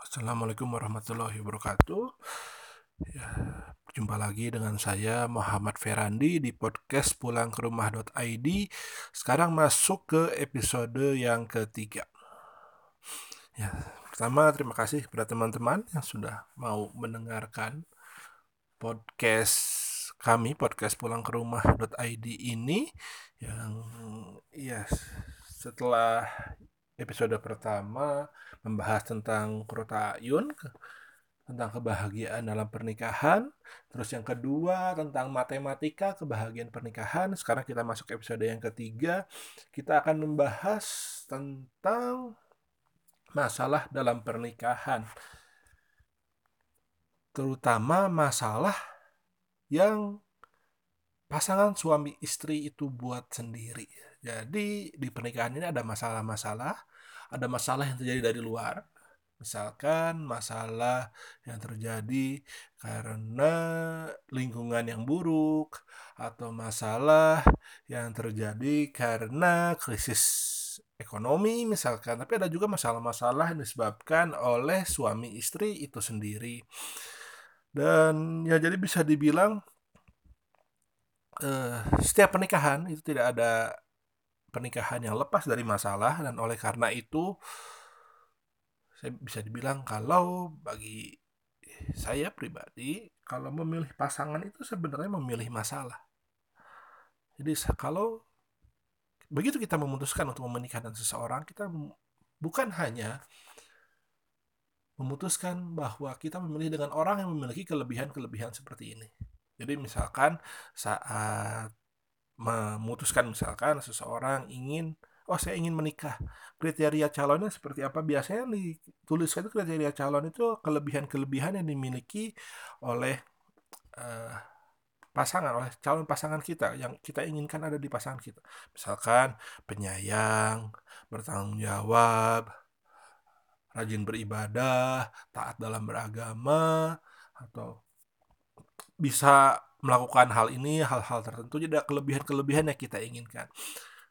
Assalamualaikum warahmatullahi wabarakatuh. Ya, jumpa lagi dengan saya Muhammad Ferandi di podcast pulang ke rumah.id. Sekarang masuk ke episode yang ketiga. Ya, pertama terima kasih kepada teman-teman yang sudah mau mendengarkan podcast kami podcast pulang ke rumah.id ini yang ya setelah episode pertama membahas tentang Yun tentang kebahagiaan dalam pernikahan. Terus yang kedua tentang matematika kebahagiaan pernikahan. Sekarang kita masuk episode yang ketiga. Kita akan membahas tentang masalah dalam pernikahan. Terutama masalah yang pasangan suami istri itu buat sendiri. Jadi di pernikahan ini ada masalah-masalah ada masalah yang terjadi dari luar. Misalkan masalah yang terjadi karena lingkungan yang buruk atau masalah yang terjadi karena krisis ekonomi misalkan. Tapi ada juga masalah-masalah yang disebabkan oleh suami istri itu sendiri. Dan ya jadi bisa dibilang uh, setiap pernikahan itu tidak ada pernikahan yang lepas dari masalah dan oleh karena itu saya bisa dibilang kalau bagi saya pribadi kalau memilih pasangan itu sebenarnya memilih masalah. Jadi kalau begitu kita memutuskan untuk menikah dengan seseorang, kita bukan hanya memutuskan bahwa kita memilih dengan orang yang memiliki kelebihan-kelebihan seperti ini. Jadi misalkan saat memutuskan misalkan seseorang ingin oh saya ingin menikah kriteria calonnya seperti apa? Biasanya dituliskan itu kriteria calon itu kelebihan-kelebihan yang dimiliki oleh uh, pasangan oleh calon pasangan kita yang kita inginkan ada di pasangan kita. Misalkan penyayang bertanggung jawab rajin beribadah taat dalam beragama atau bisa melakukan hal ini, hal-hal tertentu, jadi ada kelebihan-kelebihan yang kita inginkan.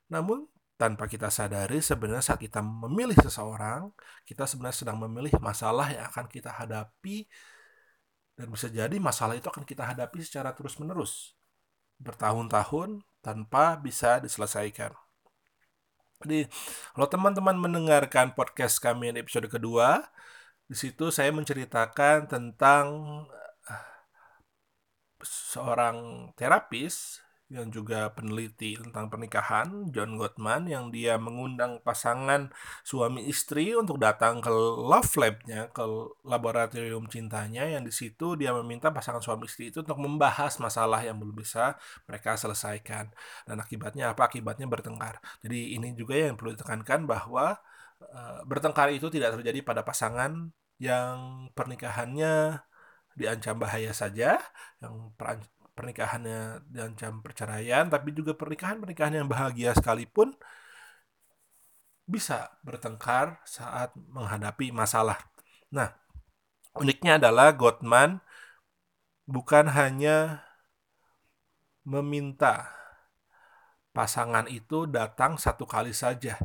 Namun, tanpa kita sadari, sebenarnya saat kita memilih seseorang, kita sebenarnya sedang memilih masalah yang akan kita hadapi, dan bisa jadi masalah itu akan kita hadapi secara terus-menerus, bertahun-tahun, tanpa bisa diselesaikan. Jadi, kalau teman-teman mendengarkan podcast kami di episode kedua, di situ saya menceritakan tentang seorang terapis yang juga peneliti tentang pernikahan, John Gottman, yang dia mengundang pasangan suami istri untuk datang ke love lab-nya, ke laboratorium cintanya, yang di situ dia meminta pasangan suami istri itu untuk membahas masalah yang belum bisa mereka selesaikan. Dan akibatnya apa? Akibatnya bertengkar. Jadi ini juga yang perlu ditekankan bahwa uh, bertengkar itu tidak terjadi pada pasangan yang pernikahannya diancam bahaya saja, yang pernikahannya diancam perceraian, tapi juga pernikahan-pernikahan yang bahagia sekalipun bisa bertengkar saat menghadapi masalah. Nah, uniknya adalah Gottman bukan hanya meminta pasangan itu datang satu kali saja,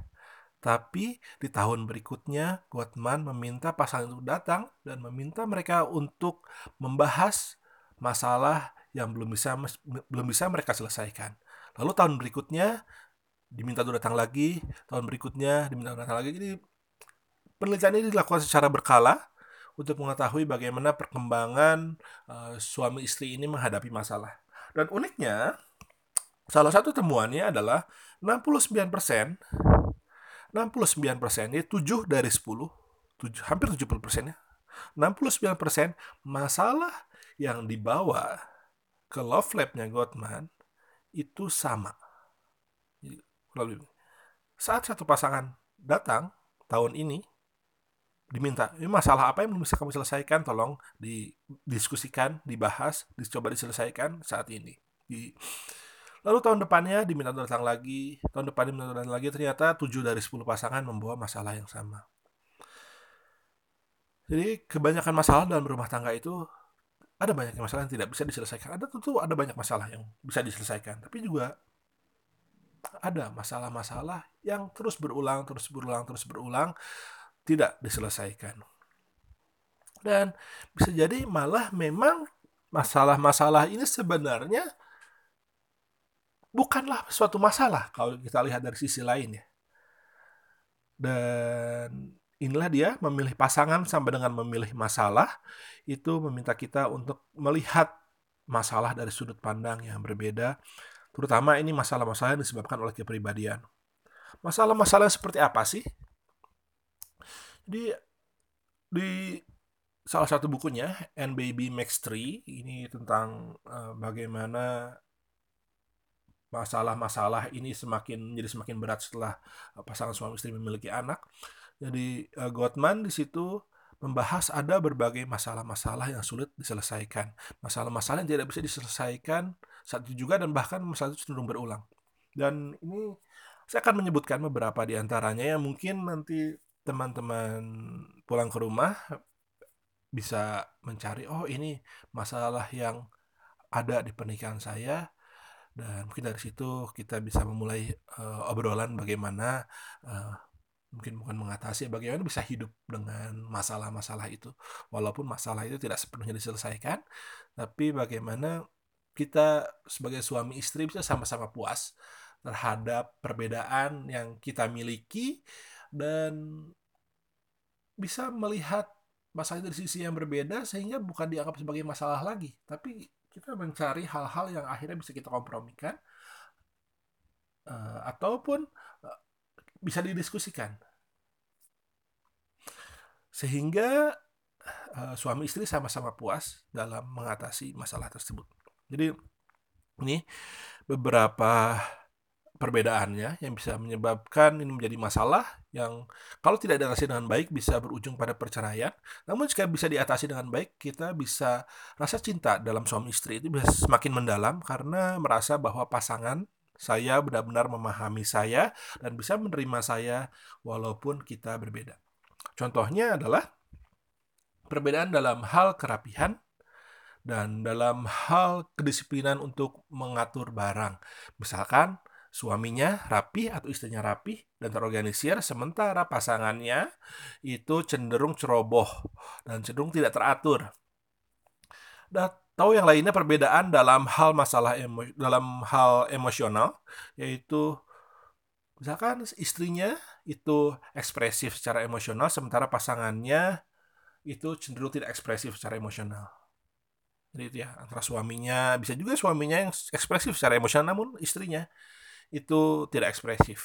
tapi di tahun berikutnya, Gottman meminta pasangan itu datang dan meminta mereka untuk membahas masalah yang belum bisa belum bisa mereka selesaikan. Lalu tahun berikutnya diminta untuk datang lagi, tahun berikutnya diminta untuk datang lagi. Jadi penelitian ini dilakukan secara berkala untuk mengetahui bagaimana perkembangan uh, suami istri ini menghadapi masalah. Dan uniknya, salah satu temuannya adalah 69% 69 persen, ya 7 dari 10, 7, hampir 70 persen ya. 69 persen masalah yang dibawa ke love lab-nya Gottman itu sama. Saat satu pasangan datang tahun ini, diminta, ini masalah apa yang belum bisa kamu selesaikan, tolong didiskusikan, dibahas, dicoba diselesaikan saat ini. Di, Lalu tahun depannya diminta datang lagi, tahun depan diminta datang lagi, ternyata 7 dari 10 pasangan membawa masalah yang sama. Jadi kebanyakan masalah dalam rumah tangga itu ada banyak masalah yang tidak bisa diselesaikan. Ada tentu ada banyak masalah yang bisa diselesaikan, tapi juga ada masalah-masalah yang terus berulang, terus berulang, terus berulang tidak diselesaikan. Dan bisa jadi malah memang masalah-masalah ini sebenarnya bukanlah suatu masalah kalau kita lihat dari sisi lain ya. Dan inilah dia memilih pasangan sampai dengan memilih masalah itu meminta kita untuk melihat masalah dari sudut pandang yang berbeda. Terutama ini masalah-masalah yang disebabkan oleh kepribadian. Masalah-masalah seperti apa sih? Jadi di salah satu bukunya And Baby Max 3 ini tentang uh, bagaimana masalah-masalah ini semakin jadi semakin berat setelah uh, pasangan suami istri memiliki anak. Jadi uh, Gottman di situ membahas ada berbagai masalah-masalah yang sulit diselesaikan, masalah-masalah yang tidak bisa diselesaikan saat itu juga dan bahkan masalah itu cenderung berulang. Dan ini saya akan menyebutkan beberapa di antaranya yang mungkin nanti teman-teman pulang ke rumah bisa mencari oh ini masalah yang ada di pernikahan saya dan mungkin dari situ kita bisa memulai uh, obrolan bagaimana uh, mungkin bukan mengatasi bagaimana bisa hidup dengan masalah-masalah itu. Walaupun masalah itu tidak sepenuhnya diselesaikan tapi bagaimana kita sebagai suami istri bisa sama-sama puas terhadap perbedaan yang kita miliki dan bisa melihat masalah dari sisi yang berbeda sehingga bukan dianggap sebagai masalah lagi tapi kita mencari hal-hal yang akhirnya bisa kita kompromikan uh, ataupun uh, bisa didiskusikan. Sehingga uh, suami istri sama-sama puas dalam mengatasi masalah tersebut. Jadi ini beberapa perbedaannya yang bisa menyebabkan ini menjadi masalah yang kalau tidak diatasi dengan baik bisa berujung pada perceraian. Namun jika bisa diatasi dengan baik, kita bisa rasa cinta dalam suami istri itu bisa semakin mendalam karena merasa bahwa pasangan saya benar-benar memahami saya dan bisa menerima saya walaupun kita berbeda. Contohnya adalah perbedaan dalam hal kerapihan dan dalam hal kedisiplinan untuk mengatur barang. Misalkan suaminya rapi atau istrinya rapi dan terorganisir, sementara pasangannya itu cenderung ceroboh dan cenderung tidak teratur. Tahu yang lainnya perbedaan dalam hal masalah emo, dalam hal emosional yaitu misalkan istrinya itu ekspresif secara emosional sementara pasangannya itu cenderung tidak ekspresif secara emosional. Jadi itu ya antara suaminya bisa juga suaminya yang ekspresif secara emosional namun istrinya itu tidak ekspresif.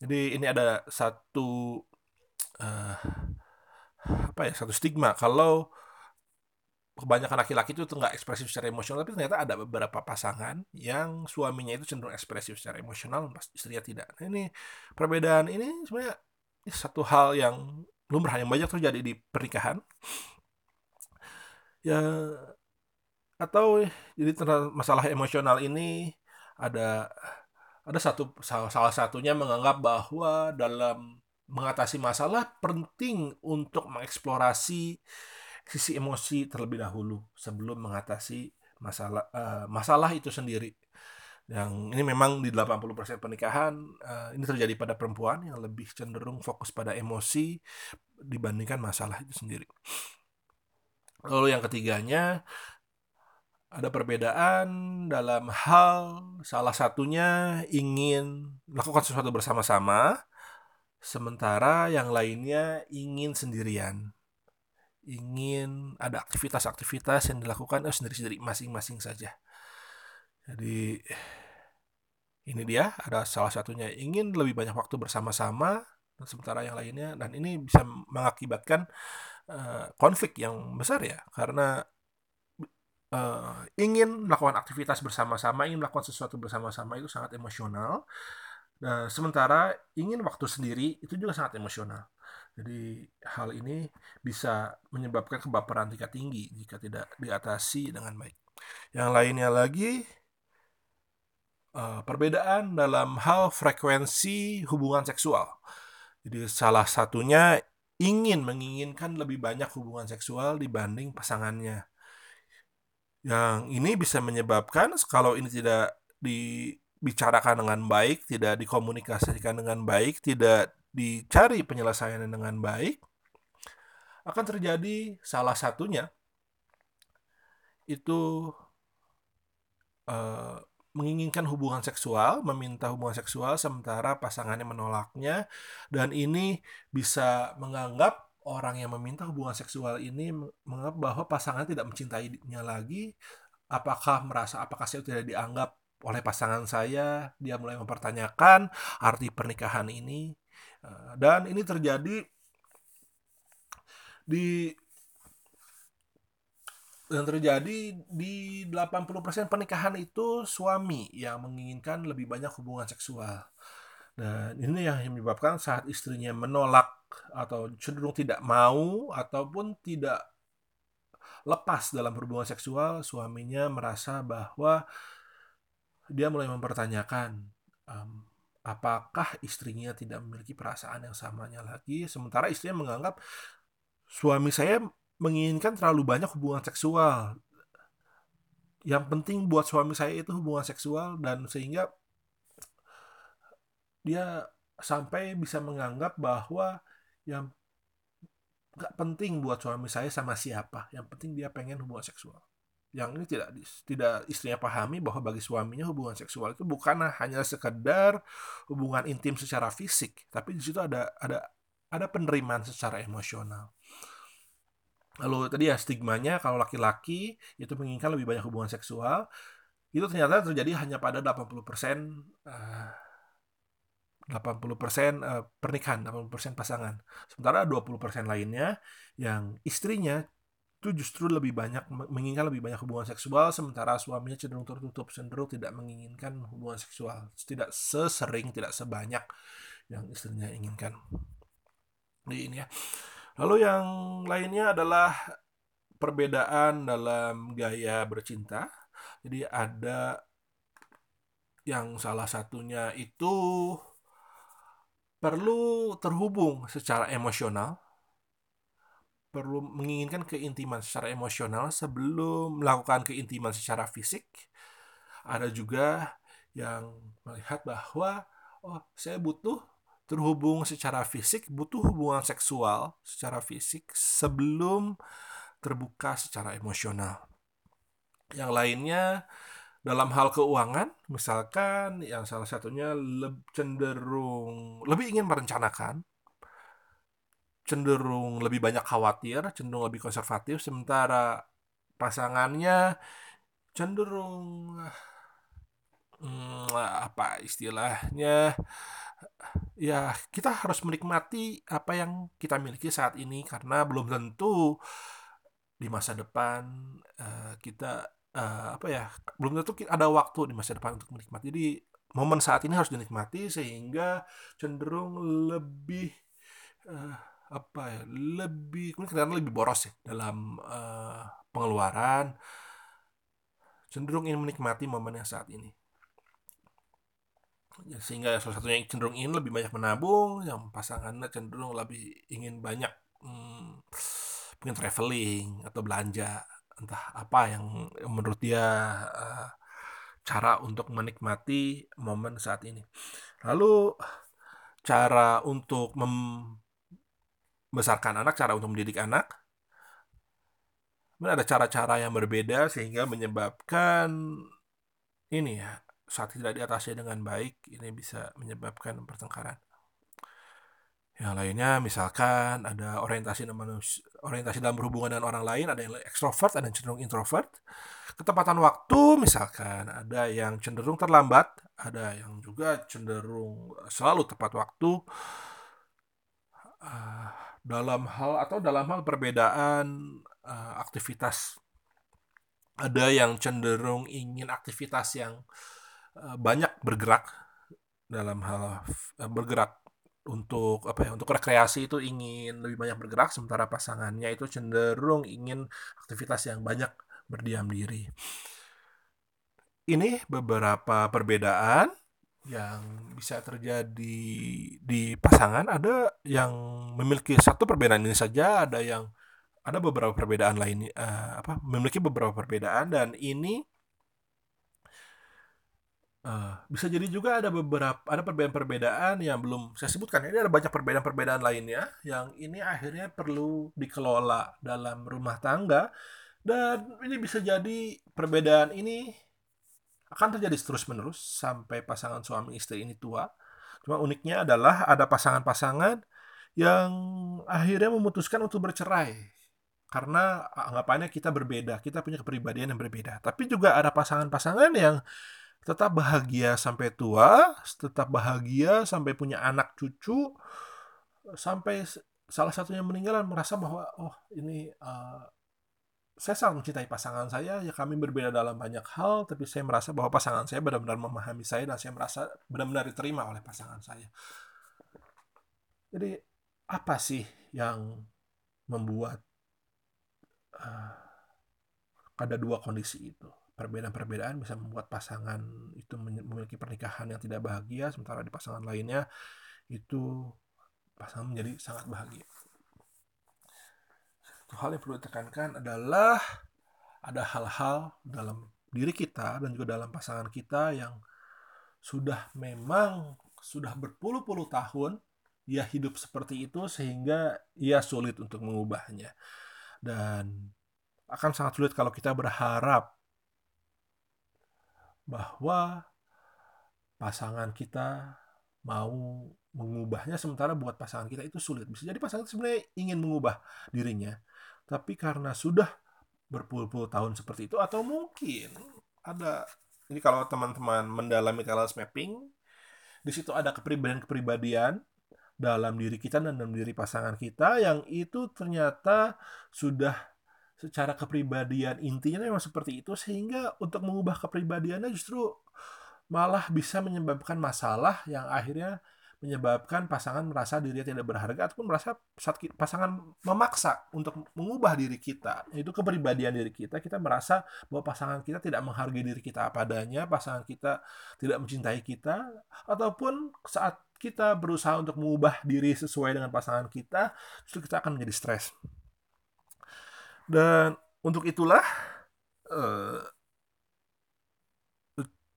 Jadi ini ada satu uh, apa ya satu stigma. Kalau kebanyakan laki-laki itu nggak ekspresif secara emosional tapi ternyata ada beberapa pasangan yang suaminya itu cenderung ekspresif secara emosional pas istrinya tidak. Nah, ini perbedaan ini sebenarnya satu hal yang lumrah yang banyak terjadi di pernikahan. Ya atau jadi masalah emosional ini ada ada satu salah satunya menganggap bahwa dalam mengatasi masalah penting untuk mengeksplorasi sisi emosi terlebih dahulu sebelum mengatasi masalah uh, masalah itu sendiri. Yang ini memang di 80% pernikahan uh, ini terjadi pada perempuan yang lebih cenderung fokus pada emosi dibandingkan masalah itu sendiri. Lalu yang ketiganya ada perbedaan dalam hal salah satunya ingin melakukan sesuatu bersama-sama, sementara yang lainnya ingin sendirian. Ingin ada aktivitas-aktivitas yang dilakukan oh, sendiri-sendiri masing-masing saja. Jadi ini dia ada salah satunya ingin lebih banyak waktu bersama-sama dan sementara yang lainnya dan ini bisa mengakibatkan uh, konflik yang besar ya karena uh, ingin melakukan aktivitas bersama-sama, ingin melakukan sesuatu bersama-sama itu sangat emosional. Nah, sementara ingin waktu sendiri itu juga sangat emosional. Jadi hal ini bisa menyebabkan kebaperan tingkat tinggi jika tidak diatasi dengan baik. Yang lainnya lagi uh, perbedaan dalam hal frekuensi hubungan seksual. Jadi salah satunya ingin menginginkan lebih banyak hubungan seksual dibanding pasangannya. Yang ini bisa menyebabkan kalau ini tidak dibicarakan dengan baik, tidak dikomunikasikan dengan baik, tidak dicari penyelesaian dengan baik, akan terjadi salah satunya itu uh, menginginkan hubungan seksual, meminta hubungan seksual sementara pasangannya menolaknya dan ini bisa menganggap orang yang meminta hubungan seksual ini menganggap bahwa pasangan tidak mencintainya lagi. Apakah merasa apakah saya tidak dianggap oleh pasangan saya? Dia mulai mempertanyakan arti pernikahan ini. Eh, dan ini terjadi di dan terjadi di 80% pernikahan itu suami yang menginginkan lebih banyak hubungan seksual. Dan ini yang menyebabkan saat istrinya menolak atau cenderung tidak mau ataupun tidak lepas dalam hubungan seksual, suaminya merasa bahwa dia mulai mempertanyakan um, apakah istrinya tidak memiliki perasaan yang samanya lagi, sementara istrinya menganggap suami saya menginginkan terlalu banyak hubungan seksual. Yang penting buat suami saya itu hubungan seksual dan sehingga dia sampai bisa menganggap bahwa yang gak penting buat suami saya sama siapa. Yang penting dia pengen hubungan seksual. Yang ini tidak tidak istrinya pahami bahwa bagi suaminya hubungan seksual itu bukan hanya sekedar hubungan intim secara fisik, tapi di situ ada ada ada penerimaan secara emosional. Lalu tadi ya stigmanya kalau laki-laki itu menginginkan lebih banyak hubungan seksual, itu ternyata terjadi hanya pada 80% uh, 80% uh, pernikahan, 80% pasangan. Sementara 20% lainnya yang istrinya itu justru lebih banyak menginginkan lebih banyak hubungan seksual sementara suaminya cenderung tertutup cenderung tidak menginginkan hubungan seksual tidak sesering tidak sebanyak yang istrinya inginkan di ini ya Lalu yang lainnya adalah perbedaan dalam gaya bercinta. Jadi ada yang salah satunya itu perlu terhubung secara emosional, perlu menginginkan keintiman secara emosional sebelum melakukan keintiman secara fisik. Ada juga yang melihat bahwa oh saya butuh terhubung secara fisik butuh hubungan seksual secara fisik sebelum terbuka secara emosional. Yang lainnya dalam hal keuangan, misalkan yang salah satunya cenderung lebih ingin merencanakan, cenderung lebih banyak khawatir, cenderung lebih konservatif, sementara pasangannya cenderung hmm, apa istilahnya ya kita harus menikmati apa yang kita miliki saat ini karena belum tentu di masa depan uh, kita uh, apa ya belum tentu ada waktu di masa depan untuk menikmati. Jadi momen saat ini harus dinikmati sehingga cenderung lebih uh, apa ya lebih mungkin lebih boros ya dalam uh, pengeluaran cenderung ingin menikmati momen yang saat ini. Ya, sehingga salah satunya yang cenderung ingin lebih banyak menabung yang pasangannya cenderung lebih ingin banyak hmm, mungkin traveling atau belanja entah apa yang menurut dia uh, cara untuk menikmati momen saat ini lalu cara untuk membesarkan anak cara untuk mendidik anak ada cara-cara yang berbeda sehingga menyebabkan ini ya saat tidak diatasi dengan baik ini bisa menyebabkan pertengkaran. Yang lainnya misalkan ada orientasi orientasi dalam berhubungan dengan orang lain, ada yang ekstrovert, ada yang cenderung introvert. Ketepatan waktu misalkan ada yang cenderung terlambat, ada yang juga cenderung selalu tepat waktu. Uh, dalam hal atau dalam hal perbedaan uh, aktivitas ada yang cenderung ingin aktivitas yang Eh, banyak bergerak dalam hal eh, bergerak untuk apa ya untuk rekreasi itu ingin lebih banyak bergerak sementara pasangannya itu cenderung ingin aktivitas yang banyak berdiam diri. Ini beberapa perbedaan yang bisa terjadi di pasangan ada yang memiliki satu perbedaan ini saja ada yang ada beberapa perbedaan lain uh, apa memiliki beberapa perbedaan dan ini Uh, bisa jadi juga ada beberapa ada perbedaan-perbedaan yang belum saya sebutkan. Ini ada banyak perbedaan-perbedaan lainnya yang ini akhirnya perlu dikelola dalam rumah tangga dan ini bisa jadi perbedaan ini akan terjadi terus-menerus sampai pasangan suami istri ini tua. Cuma uniknya adalah ada pasangan-pasangan yang akhirnya memutuskan untuk bercerai karena anggapannya kita berbeda, kita punya kepribadian yang berbeda. Tapi juga ada pasangan-pasangan yang tetap bahagia sampai tua, tetap bahagia sampai punya anak cucu, sampai salah satunya meninggal dan merasa bahwa oh ini uh, saya sangat mencintai pasangan saya, ya kami berbeda dalam banyak hal, tapi saya merasa bahwa pasangan saya benar-benar memahami saya dan saya merasa benar-benar diterima oleh pasangan saya. Jadi apa sih yang membuat uh, ada dua kondisi itu? Perbedaan-perbedaan bisa membuat pasangan itu memiliki pernikahan yang tidak bahagia sementara di pasangan lainnya itu pasangan menjadi sangat bahagia. Satu hal yang perlu ditekankan adalah ada hal-hal dalam diri kita dan juga dalam pasangan kita yang sudah memang sudah berpuluh-puluh tahun ia hidup seperti itu sehingga ia sulit untuk mengubahnya dan akan sangat sulit kalau kita berharap bahwa pasangan kita mau mengubahnya sementara buat pasangan kita itu sulit. Bisa jadi pasangan sebenarnya ingin mengubah dirinya, tapi karena sudah berpuluh-puluh tahun seperti itu atau mungkin ada ini kalau teman-teman mendalami talent mapping di situ ada kepribadian-kepribadian dalam diri kita dan dalam diri pasangan kita yang itu ternyata sudah secara kepribadian intinya memang seperti itu sehingga untuk mengubah kepribadiannya justru malah bisa menyebabkan masalah yang akhirnya menyebabkan pasangan merasa dirinya tidak berharga ataupun merasa saat pasangan memaksa untuk mengubah diri kita. Itu kepribadian diri kita kita merasa bahwa pasangan kita tidak menghargai diri kita apa adanya pasangan kita tidak mencintai kita ataupun saat kita berusaha untuk mengubah diri sesuai dengan pasangan kita justru kita akan menjadi stres dan untuk itulah uh,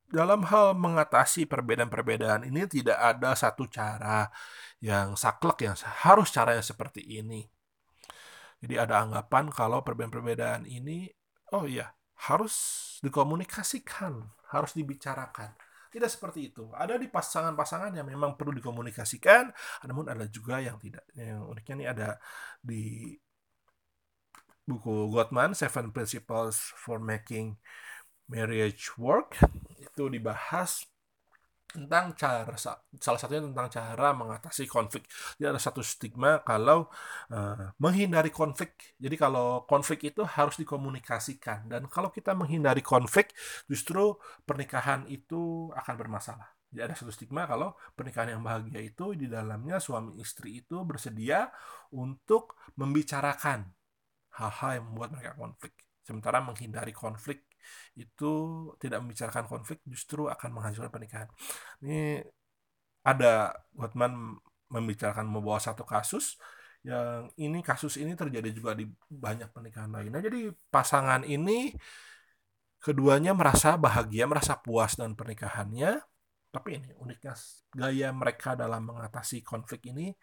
dalam hal mengatasi perbedaan-perbedaan ini tidak ada satu cara yang saklek yang harus caranya seperti ini. Jadi ada anggapan kalau perbedaan-perbedaan ini oh iya harus dikomunikasikan, harus dibicarakan. Tidak seperti itu. Ada di pasangan-pasangan yang memang perlu dikomunikasikan, namun ada juga yang tidak. Yang uniknya ini ada di buku Gottman Seven Principles for Making Marriage Work itu dibahas tentang cara salah satunya tentang cara mengatasi konflik. Jadi ada satu stigma kalau uh, menghindari konflik. Jadi kalau konflik itu harus dikomunikasikan dan kalau kita menghindari konflik justru pernikahan itu akan bermasalah. Jadi ada satu stigma kalau pernikahan yang bahagia itu di dalamnya suami istri itu bersedia untuk membicarakan hal-hal yang membuat mereka konflik. Sementara menghindari konflik itu tidak membicarakan konflik justru akan menghancurkan pernikahan. Ini ada Gottman membicarakan membawa satu kasus yang ini kasus ini terjadi juga di banyak pernikahan lainnya. Jadi pasangan ini keduanya merasa bahagia, merasa puas dengan pernikahannya. Tapi ini uniknya gaya mereka dalam mengatasi konflik ini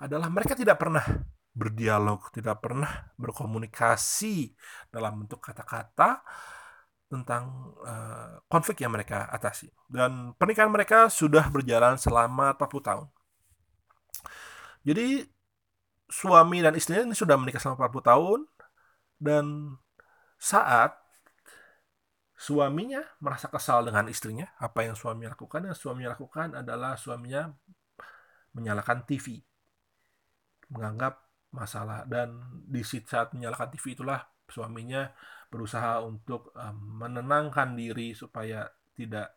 adalah mereka tidak pernah berdialog, tidak pernah berkomunikasi dalam bentuk kata-kata tentang uh, konflik yang mereka atasi. Dan pernikahan mereka sudah berjalan selama 40 tahun. Jadi suami dan istrinya ini sudah menikah selama 40 tahun dan saat suaminya merasa kesal dengan istrinya, apa yang suami lakukan? Yang suami lakukan adalah suaminya menyalakan TV. Menganggap masalah dan di saat menyalakan TV itulah suaminya berusaha untuk uh, menenangkan diri supaya tidak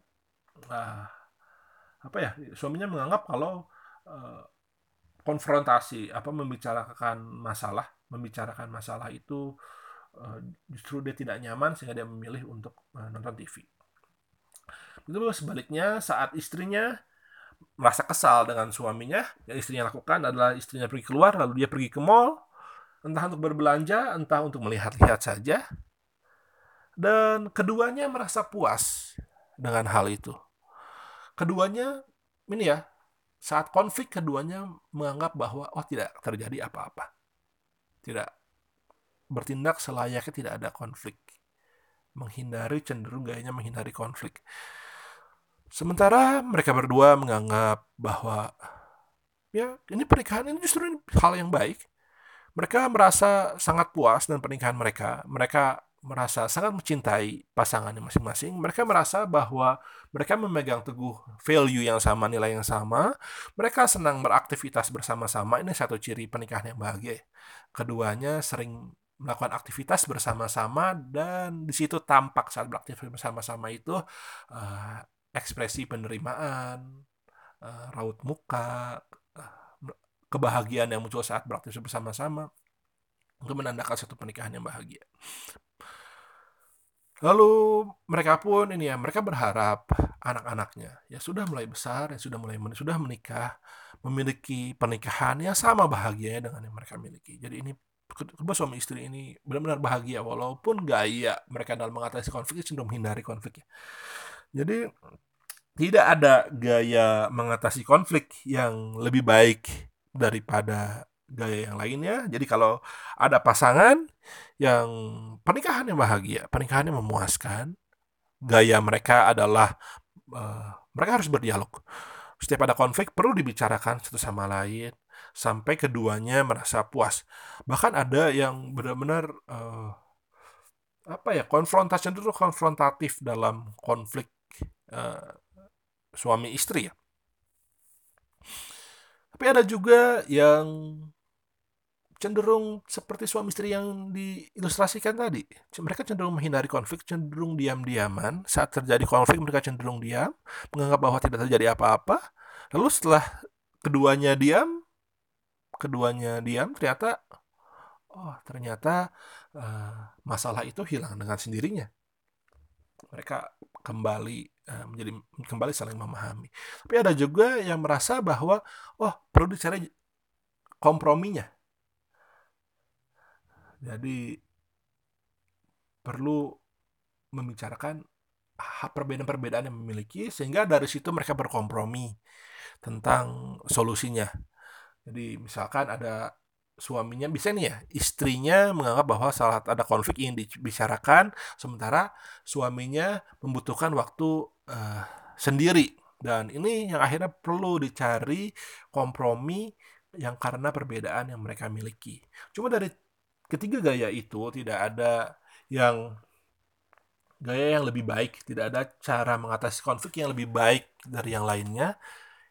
uh, apa ya suaminya menganggap kalau uh, konfrontasi apa membicarakan masalah membicarakan masalah itu uh, justru dia tidak nyaman sehingga dia memilih untuk uh, nonton TV. Itu sebaliknya saat istrinya merasa kesal dengan suaminya, yang istrinya lakukan adalah istrinya pergi keluar, lalu dia pergi ke mall, entah untuk berbelanja, entah untuk melihat-lihat saja. Dan keduanya merasa puas dengan hal itu. keduanya ini ya saat konflik keduanya menganggap bahwa oh tidak terjadi apa-apa tidak bertindak selayaknya tidak ada konflik menghindari cenderung gayanya menghindari konflik sementara mereka berdua menganggap bahwa ya ini pernikahan ini justru hal yang baik mereka merasa sangat puas dengan pernikahan mereka mereka merasa sangat mencintai pasangannya masing-masing, mereka merasa bahwa mereka memegang teguh value yang sama, nilai yang sama, mereka senang beraktivitas bersama-sama. Ini satu ciri pernikahan yang bahagia. Keduanya sering melakukan aktivitas bersama-sama dan di situ tampak saat beraktivitas bersama-sama itu uh, ekspresi penerimaan, uh, raut muka, uh, kebahagiaan yang muncul saat beraktivitas bersama-sama untuk menandakan satu pernikahan yang bahagia. Lalu mereka pun ini ya, mereka berharap anak-anaknya ya sudah mulai besar, ya sudah mulai sudah menikah, memiliki pernikahan yang sama bahagianya dengan yang mereka miliki. Jadi ini kedua suami istri ini benar-benar bahagia walaupun gaya mereka dalam mengatasi konflik cenderung menghindari konflik. Jadi tidak ada gaya mengatasi konflik yang lebih baik daripada gaya yang lainnya. Jadi kalau ada pasangan yang pernikahan yang bahagia, pernikahan yang memuaskan, gaya mereka adalah uh, mereka harus berdialog. Setiap ada konflik perlu dibicarakan satu sama lain sampai keduanya merasa puas. Bahkan ada yang benar-benar uh, apa ya konfrontasi itu konfrontatif dalam konflik uh, suami istri ya. Tapi ada juga yang cenderung seperti suami istri yang diilustrasikan tadi. Mereka cenderung menghindari konflik, cenderung diam-diaman. Saat terjadi konflik, mereka cenderung diam, menganggap bahwa tidak terjadi apa-apa. Lalu setelah keduanya diam, keduanya diam, ternyata, oh ternyata uh, masalah itu hilang dengan sendirinya. Mereka kembali menjadi kembali saling memahami. Tapi ada juga yang merasa bahwa, oh perlu dicari komprominya jadi perlu membicarakan perbedaan-perbedaan yang memiliki sehingga dari situ mereka berkompromi tentang solusinya. Jadi misalkan ada suaminya bisa nih ya istrinya menganggap bahwa saat ada konflik ingin dibicarakan sementara suaminya membutuhkan waktu uh, sendiri dan ini yang akhirnya perlu dicari kompromi yang karena perbedaan yang mereka miliki. Cuma dari ketiga gaya itu tidak ada yang gaya yang lebih baik, tidak ada cara mengatasi konflik yang lebih baik dari yang lainnya.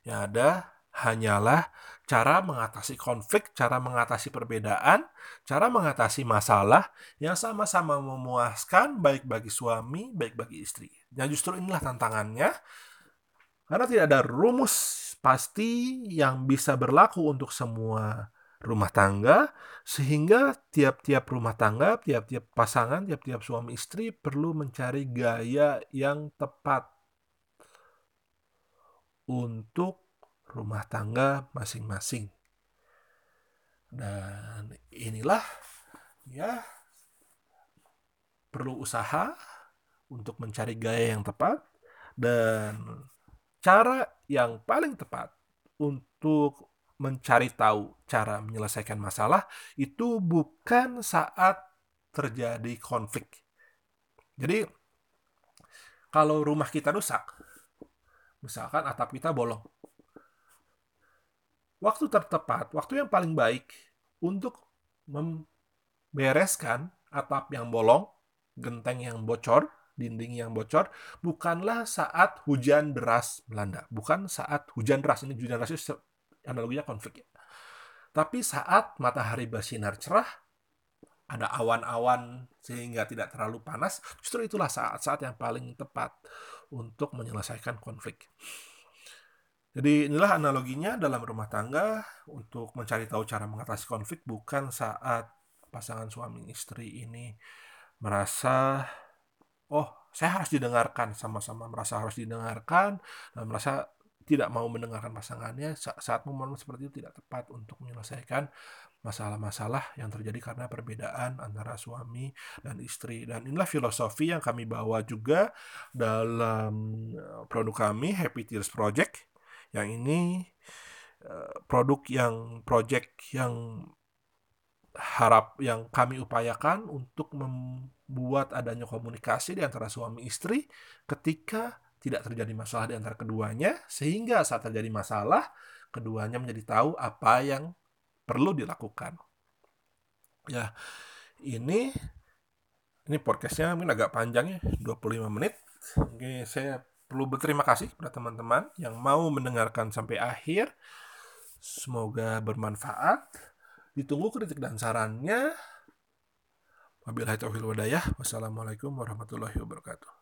Yang ada hanyalah cara mengatasi konflik, cara mengatasi perbedaan, cara mengatasi masalah yang sama-sama memuaskan baik bagi suami, baik bagi istri. Dan justru inilah tantangannya. Karena tidak ada rumus pasti yang bisa berlaku untuk semua rumah tangga sehingga tiap-tiap rumah tangga, tiap-tiap pasangan, tiap-tiap suami istri perlu mencari gaya yang tepat untuk rumah tangga masing-masing. Dan inilah ya perlu usaha untuk mencari gaya yang tepat dan cara yang paling tepat untuk mencari tahu cara menyelesaikan masalah itu bukan saat terjadi konflik. Jadi kalau rumah kita rusak, misalkan atap kita bolong. Waktu tertepat, waktu yang paling baik untuk membereskan atap yang bolong, genteng yang bocor, dinding yang bocor, bukanlah saat hujan deras melanda. Bukan saat hujan deras. Ini hujan deras itu analoginya konflik ya. Tapi saat matahari bersinar cerah, ada awan-awan sehingga tidak terlalu panas, justru itulah saat-saat yang paling tepat untuk menyelesaikan konflik. Jadi inilah analoginya dalam rumah tangga untuk mencari tahu cara mengatasi konflik bukan saat pasangan suami istri ini merasa oh saya harus didengarkan sama-sama merasa harus didengarkan dan merasa tidak mau mendengarkan pasangannya saat momen seperti itu tidak tepat untuk menyelesaikan masalah-masalah yang terjadi karena perbedaan antara suami dan istri. Dan inilah filosofi yang kami bawa juga dalam eh, produk kami Happy Tears Project. Yang ini eh, produk yang project yang harap yang kami upayakan untuk membuat adanya komunikasi di antara suami istri ketika tidak terjadi masalah di antara keduanya sehingga saat terjadi masalah keduanya menjadi tahu apa yang perlu dilakukan. Ya, ini ini podcastnya mungkin agak panjang ya, 25 menit. Oke, saya perlu berterima kasih kepada teman-teman yang mau mendengarkan sampai akhir. Semoga bermanfaat. Ditunggu kritik dan sarannya. Wabillahi taufiq wadayah. Wassalamualaikum warahmatullahi wabarakatuh.